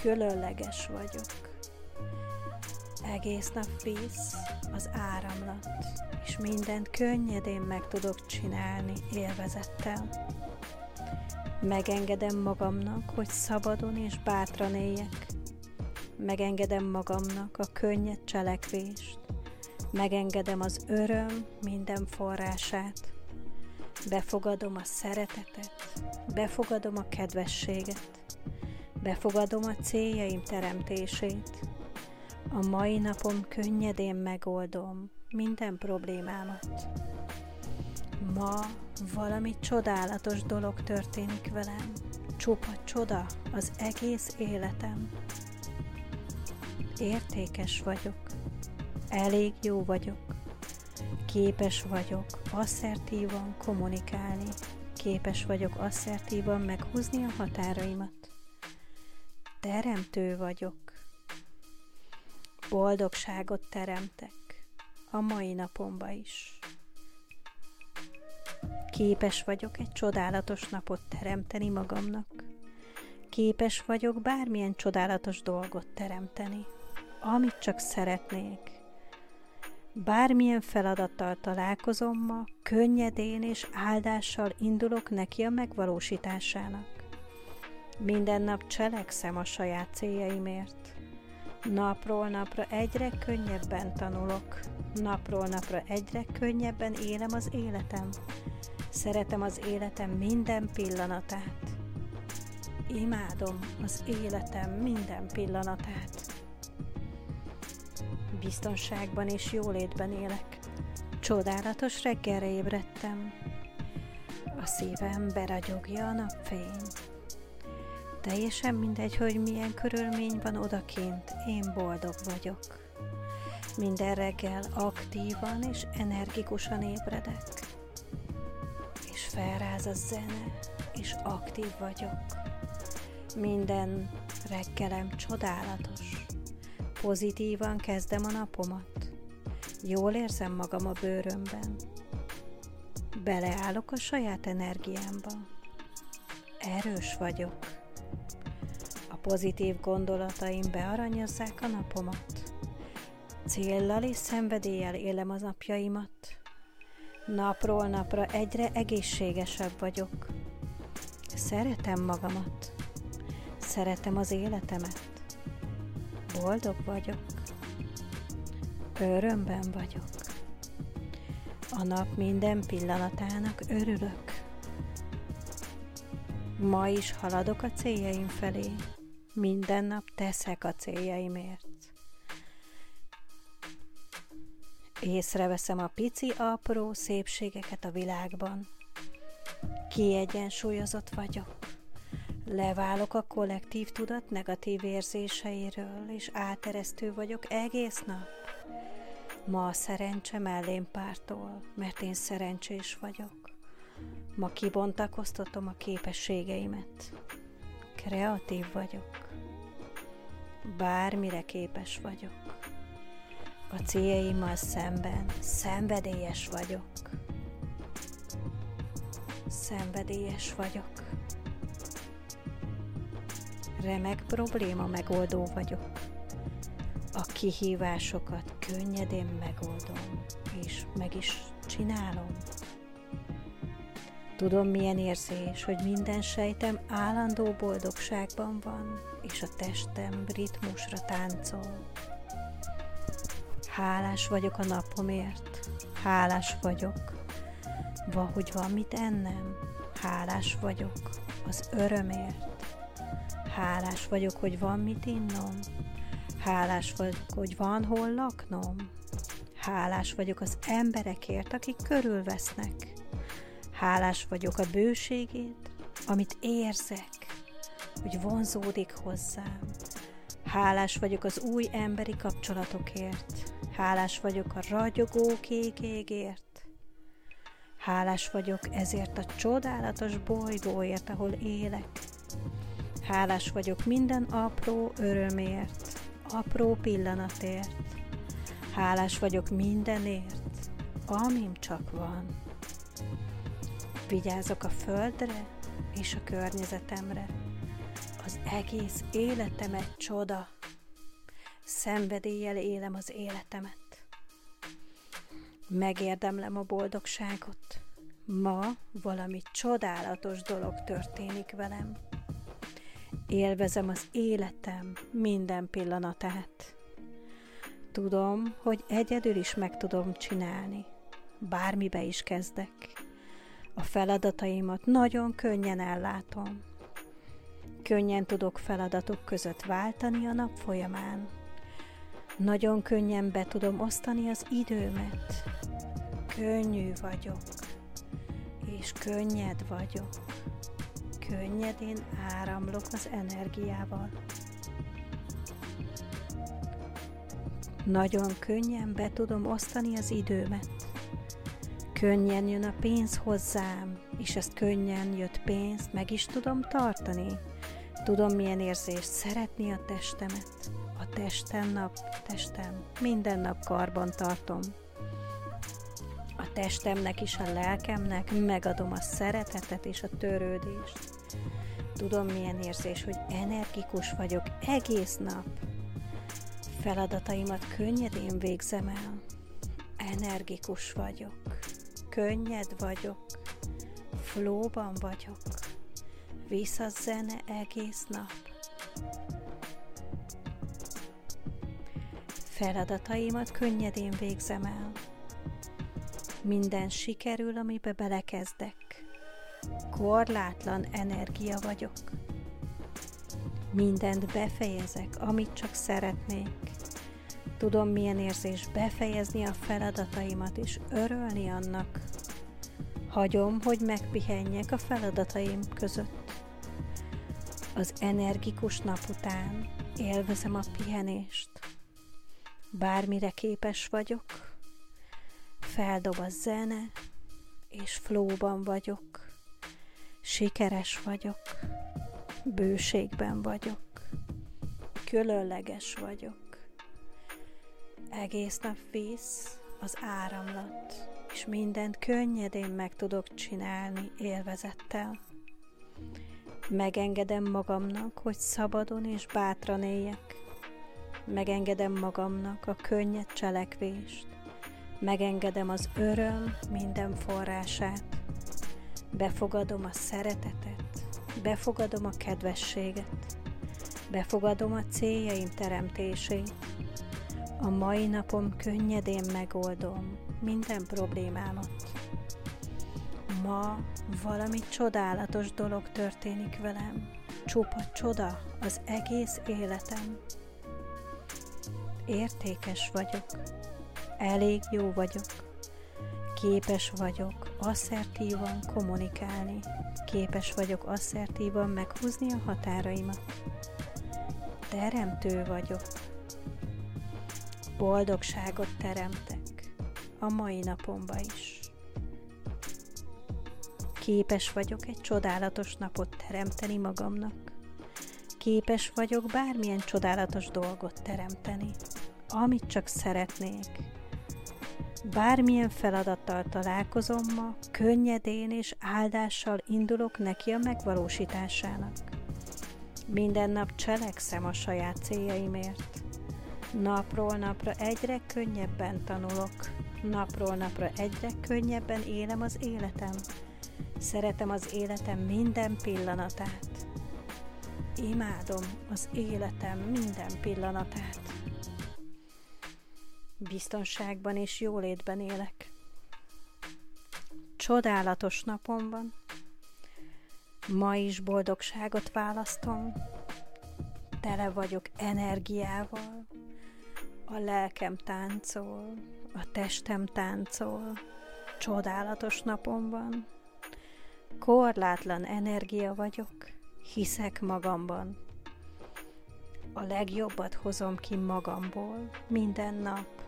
különleges vagyok. Egész nap víz az áramlat, és mindent könnyedén meg tudok csinálni élvezettel. Megengedem magamnak, hogy szabadon és bátran éljek, megengedem magamnak a könnyed cselekvést, megengedem az öröm minden forrását, befogadom a szeretetet, befogadom a kedvességet, befogadom a céljaim teremtését, a mai napom könnyedén megoldom minden problémámat. Ma valami csodálatos dolog történik velem, csupa csoda az egész életem. Értékes vagyok, elég jó vagyok, képes vagyok asszertívan kommunikálni, képes vagyok asszertívan meghúzni a határaimat. Teremtő vagyok, boldogságot teremtek a mai napomba is. Képes vagyok egy csodálatos napot teremteni magamnak. Képes vagyok bármilyen csodálatos dolgot teremteni, amit csak szeretnék. Bármilyen feladattal találkozom ma, könnyedén és áldással indulok neki a megvalósításának. Minden nap cselekszem a saját céljaimért. Napról napra egyre könnyebben tanulok, napról napra egyre könnyebben élem az életem. Szeretem az életem minden pillanatát. Imádom az életem minden pillanatát. Biztonságban és jólétben élek. Csodálatos reggelre ébredtem. A szívem beragyogja a napfény. Teljesen mindegy, hogy milyen körülmény van odakint, én boldog vagyok. Minden reggel aktívan és energikusan ébredek. És felráz a zene, és aktív vagyok. Minden reggelem csodálatos. Pozitívan kezdem a napomat. Jól érzem magam a bőrömben. Beleállok a saját energiámba. Erős vagyok pozitív gondolataim bearanyozzák a napomat. Céllal és szenvedéllyel élem az napjaimat. Napról napra egyre egészségesebb vagyok. Szeretem magamat. Szeretem az életemet. Boldog vagyok. Örömben vagyok. A nap minden pillanatának örülök. Ma is haladok a céljaim felé. Minden nap teszek a céljaimért. Észreveszem a pici, apró szépségeket a világban. Kiegyensúlyozott vagyok. Leválok a kollektív tudat negatív érzéseiről, és áteresztő vagyok egész nap. Ma a szerencse mellém pártól, mert én szerencsés vagyok. Ma kibontakoztatom a képességeimet. Kreatív vagyok. Bármire képes vagyok. A céljaimmal szemben szenvedélyes vagyok. Szenvedélyes vagyok. Remek probléma megoldó vagyok. A kihívásokat könnyedén megoldom, és meg is csinálom. Tudom, milyen érzés, hogy minden sejtem állandó boldogságban van, és a testem ritmusra táncol. Hálás vagyok a napomért, hálás vagyok, hogy van mit ennem, hálás vagyok az örömért, hálás vagyok, hogy van mit innom, hálás vagyok, hogy van hol laknom, hálás vagyok az emberekért, akik körülvesznek, Hálás vagyok a bőségét, amit érzek, hogy vonzódik hozzám. Hálás vagyok az új emberi kapcsolatokért. Hálás vagyok a ragyogó kék. Hálás vagyok ezért a csodálatos bolygóért, ahol élek. Hálás vagyok minden apró örömért, apró pillanatért. Hálás vagyok mindenért, amim csak van. Vigyázok a földre és a környezetemre. Az egész életem egy csoda. Szenvedéllyel élem az életemet. Megérdemlem a boldogságot. Ma valami csodálatos dolog történik velem. Élvezem az életem minden pillanatát. Tudom, hogy egyedül is meg tudom csinálni. Bármibe is kezdek. A feladataimat nagyon könnyen ellátom. Könnyen tudok feladatok között váltani a nap folyamán. Nagyon könnyen be tudom osztani az időmet. Könnyű vagyok, és könnyed vagyok. Könnyedén áramlok az energiával. Nagyon könnyen be tudom osztani az időmet. Könnyen jön a pénz hozzám, és ezt könnyen jött pénzt meg is tudom tartani. Tudom, milyen érzés szeretni a testemet. A testem nap, testem, minden nap karban tartom. A testemnek és a lelkemnek megadom a szeretetet és a törődést. Tudom, milyen érzés, hogy energikus vagyok egész nap. Feladataimat könnyedén végzem el. Energikus vagyok. Könnyed vagyok. Flóban vagyok. Visz a zene egész nap. Feladataimat könnyedén végzem el. Minden sikerül, amibe belekezdek. Korlátlan energia vagyok. Mindent befejezek, amit csak szeretnék. Tudom, milyen érzés befejezni a feladataimat és örülni annak. Hagyom, hogy megpihenjek a feladataim között. Az energikus nap után élvezem a pihenést. Bármire képes vagyok, feldob a zene, és flóban vagyok. Sikeres vagyok, bőségben vagyok, különleges vagyok. Egész nap víz az áramlat, és mindent könnyedén meg tudok csinálni élvezettel. Megengedem magamnak, hogy szabadon és bátran éljek. Megengedem magamnak a könnyed cselekvést. Megengedem az öröm minden forrását. Befogadom a szeretetet, befogadom a kedvességet, befogadom a céljaim teremtését. A mai napom könnyedén megoldom minden problémámat. Ma valami csodálatos dolog történik velem. Csupa csoda az egész életem. Értékes vagyok. Elég jó vagyok. Képes vagyok asszertívan kommunikálni. Képes vagyok asszertívan meghúzni a határaimat. Teremtő vagyok. Boldogságot teremtek a mai napomba is. Képes vagyok egy csodálatos napot teremteni magamnak. Képes vagyok bármilyen csodálatos dolgot teremteni, amit csak szeretnék. Bármilyen feladattal találkozom ma, könnyedén és áldással indulok neki a megvalósításának. Minden nap cselekszem a saját céljaimért. Napról napra egyre könnyebben tanulok, napról napra egyre könnyebben élem az életem. Szeretem az életem minden pillanatát. Imádom az életem minden pillanatát. Biztonságban és jólétben élek. Csodálatos napom van. Ma is boldogságot választom. Tele vagyok energiával. A lelkem táncol, a testem táncol. Csodálatos napom van. Korlátlan energia vagyok, hiszek magamban. A legjobbat hozom ki magamból minden nap.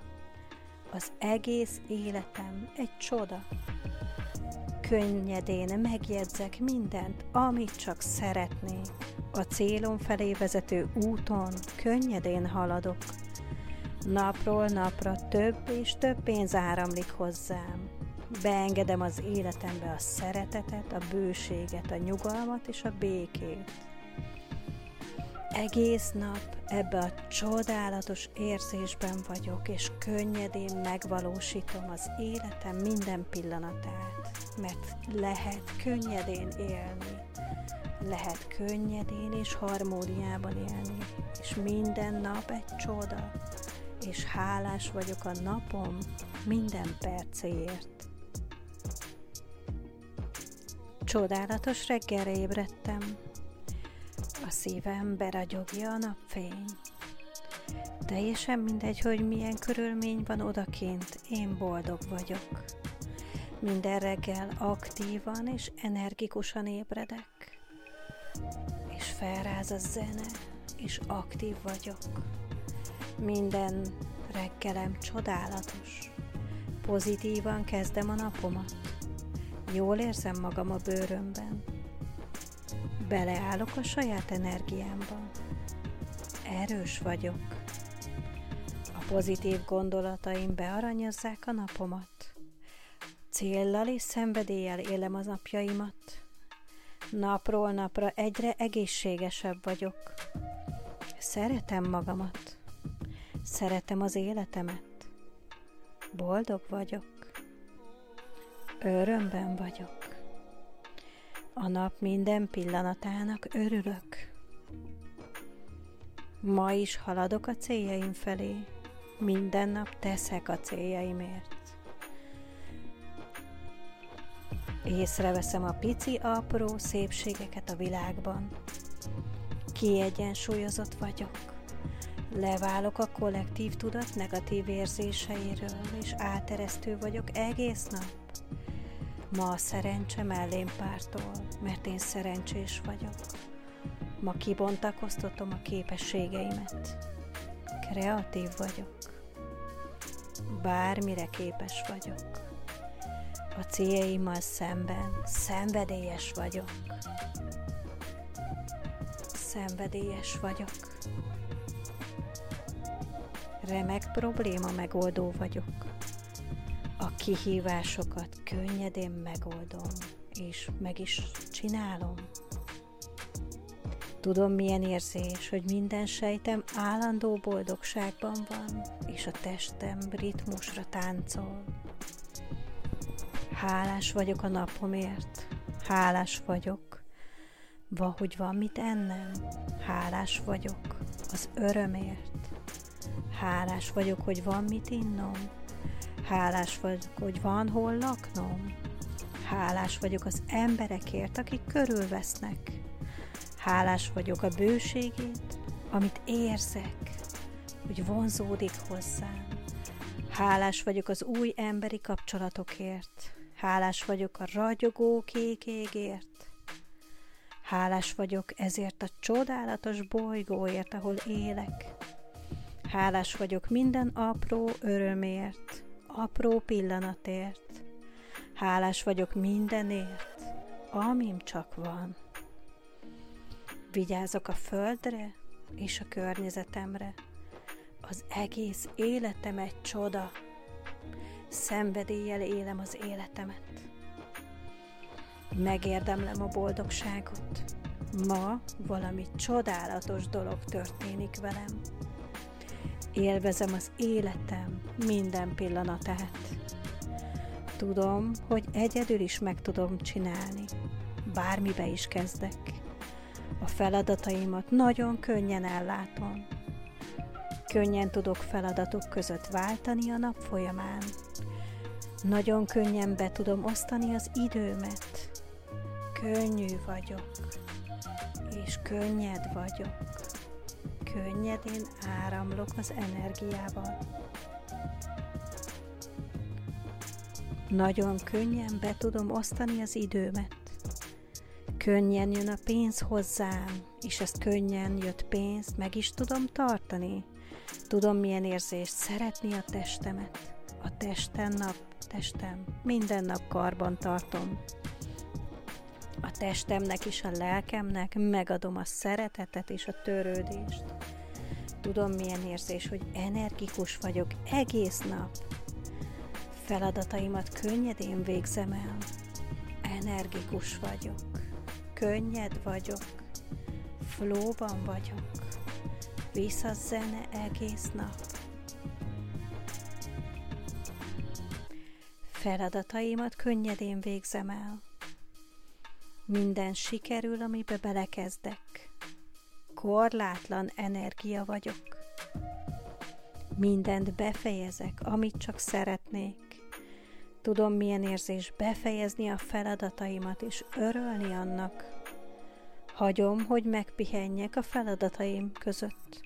Az egész életem egy csoda. Könnyedén megjegyzek mindent, amit csak szeretnék. A célom felé vezető úton könnyedén haladok. Napról napra több és több pénz áramlik hozzám. Beengedem az életembe a szeretetet, a bőséget, a nyugalmat és a békét. Egész nap ebbe a csodálatos érzésben vagyok, és könnyedén megvalósítom az életem minden pillanatát, mert lehet könnyedén élni Lehet könnyedén és harmóniában élni, és minden nap egy csoda, és hálás vagyok a napom minden percéért. Csodálatos reggelre ébredtem, a szívem beragyogja a napfény. Teljesen mindegy, hogy milyen körülmény van odakint, én boldog vagyok. Minden reggel aktívan és energikusan ébredek, és felráz a zene, és aktív vagyok. Minden reggelem csodálatos. Pozitívan kezdem a napomat. Jól érzem magam a bőrömben. Beleállok a saját energiámba. Erős vagyok. A pozitív gondolataim bearanyozzák a napomat. Céllal és szenvedéllyel élem az napjaimat. Napról napra egyre egészségesebb vagyok. Szeretem magamat. Szeretem az életemet. Boldog vagyok. Örömben vagyok. A nap minden pillanatának örülök. Ma is haladok a céljaim felé. Minden nap teszek a céljaimért. Észreveszem a pici, apró szépségeket a világban. Kiegyensúlyozott vagyok. Leválok a kollektív tudat negatív érzéseiről, és áteresztő vagyok egész nap. Ma a szerencse mellém pártol, mert én szerencsés vagyok. Ma kibontakoztatom a képességeimet. Kreatív vagyok. Bármire képes vagyok. A céljaimmal szemben szenvedélyes vagyok. Szenvedélyes vagyok. Remek probléma megoldó vagyok kihívásokat könnyedén megoldom, és meg is csinálom. Tudom, milyen érzés, hogy minden sejtem állandó boldogságban van, és a testem ritmusra táncol. Hálás vagyok a napomért, hálás vagyok, hogy van mit ennem, hálás vagyok az örömért, hálás vagyok, hogy van mit innom, Hálás vagyok, hogy van hol laknom. Hálás vagyok az emberekért, akik körülvesznek. Hálás vagyok a bőségét, amit érzek, hogy vonzódik hozzám. Hálás vagyok az új emberi kapcsolatokért. Hálás vagyok a ragyogó kék égért. Hálás vagyok ezért a csodálatos bolygóért, ahol élek. Hálás vagyok minden apró örömért, apró pillanatért. Hálás vagyok mindenért, amim csak van. Vigyázok a földre és a környezetemre. Az egész életem egy csoda. Szenvedéllyel élem az életemet. Megérdemlem a boldogságot. Ma valami csodálatos dolog történik velem. Élvezem az életem minden pillanatát. Tudom, hogy egyedül is meg tudom csinálni. Bármibe is kezdek. A feladataimat nagyon könnyen ellátom. Könnyen tudok feladatok között váltani a nap folyamán. Nagyon könnyen be tudom osztani az időmet. Könnyű vagyok, és könnyed vagyok könnyedén áramlok az energiával. Nagyon könnyen be tudom osztani az időmet. Könnyen jön a pénz hozzám, és ezt könnyen jött pénzt meg is tudom tartani. Tudom, milyen érzés szeretni a testemet. A testen nap, testem, minden nap karban tartom. A testemnek és a lelkemnek megadom a szeretetet és a törődést. Tudom, milyen érzés, hogy energikus vagyok egész nap. Feladataimat könnyedén végzem el. Energikus vagyok. Könnyed vagyok. Flóban vagyok. Vissza zene egész nap. Feladataimat könnyedén végzem el Minden sikerül, amibe belekezdek. Korlátlan energia vagyok. Mindent befejezek, amit csak szeretnék. Tudom, milyen érzés befejezni a feladataimat és örölni annak. Hagyom, hogy megpihenjek a feladataim között.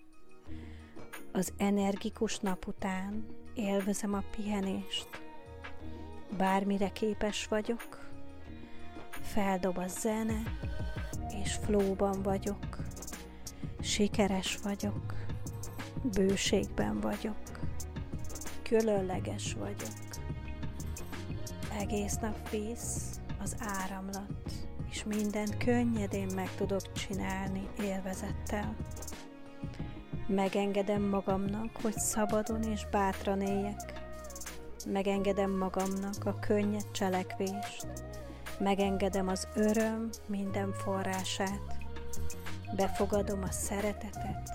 Az energikus nap után élvezem a pihenést. Bármire képes vagyok, feldob a zene, és flóban vagyok. Sikeres vagyok, bőségben vagyok, különleges vagyok. Egész nap víz az áramlat, és mindent könnyedén meg tudok csinálni élvezettel. Megengedem magamnak, hogy szabadon és bátran éljek. Megengedem magamnak a könnyed cselekvést. Megengedem az öröm minden forrását. Befogadom a szeretetet.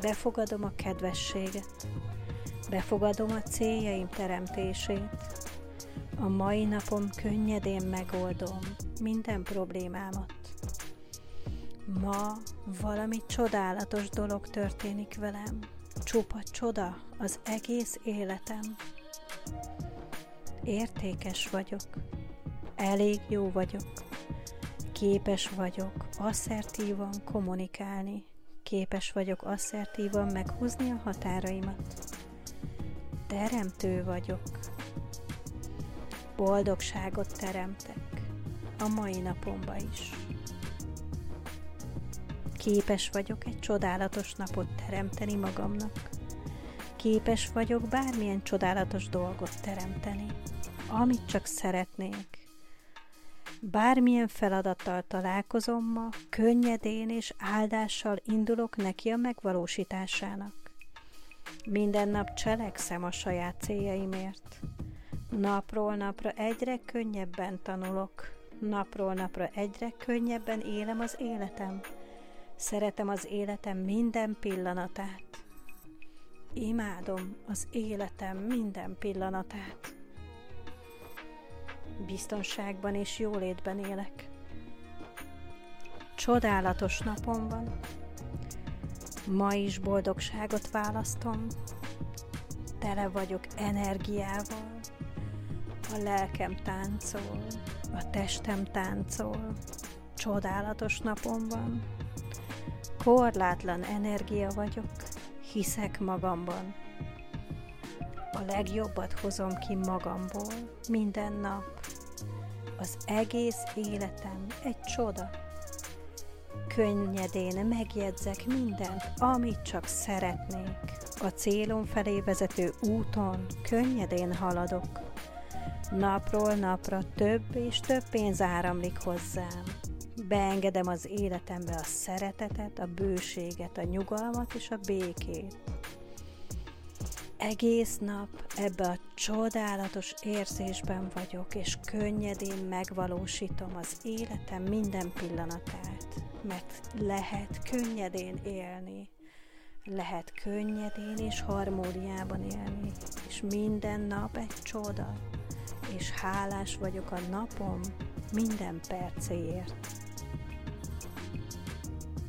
Befogadom a kedvességet. Befogadom a céljaim teremtését. A mai napom könnyedén megoldom minden problémámat. Ma valami csodálatos dolog történik velem. Csupa csoda az egész életem. Értékes vagyok. Elég jó vagyok. Képes vagyok asszertívan kommunikálni. Képes vagyok asszertívan meghúzni a határaimat. Teremtő vagyok. Boldogságot teremtek a mai napomba is. Képes vagyok egy csodálatos napot teremteni magamnak. Képes vagyok bármilyen csodálatos dolgot teremteni, amit csak szeretnék. Bármilyen feladattal találkozom ma, könnyedén és áldással indulok neki a megvalósításának. Minden nap cselekszem a saját céljaimért. Napról napra egyre könnyebben tanulok, napról napra egyre könnyebben élem az életem. Szeretem az életem minden pillanatát. Imádom az életem minden pillanatát. Biztonságban és jólétben élek. Csodálatos napom van. Ma is boldogságot választom. Tele vagyok energiával. A lelkem táncol, a testem táncol. Csodálatos napom van. Korlátlan energia vagyok, hiszek magamban. A legjobbat hozom ki magamból minden nap. Az egész életem egy csoda. Könnyedén megjegyzek mindent, amit csak szeretnék. A célom felé vezető úton könnyedén haladok. Napról napra több és több pénz áramlik hozzám. Beengedem az életembe a szeretetet, a bőséget, a nyugalmat és a békét. Egész nap ebbe a csodálatos érzésben vagyok, és könnyedén megvalósítom az életem minden pillanatát, mert lehet könnyedén élni, lehet könnyedén és harmóniában élni, és minden nap egy csoda, és hálás vagyok a napom minden percéért.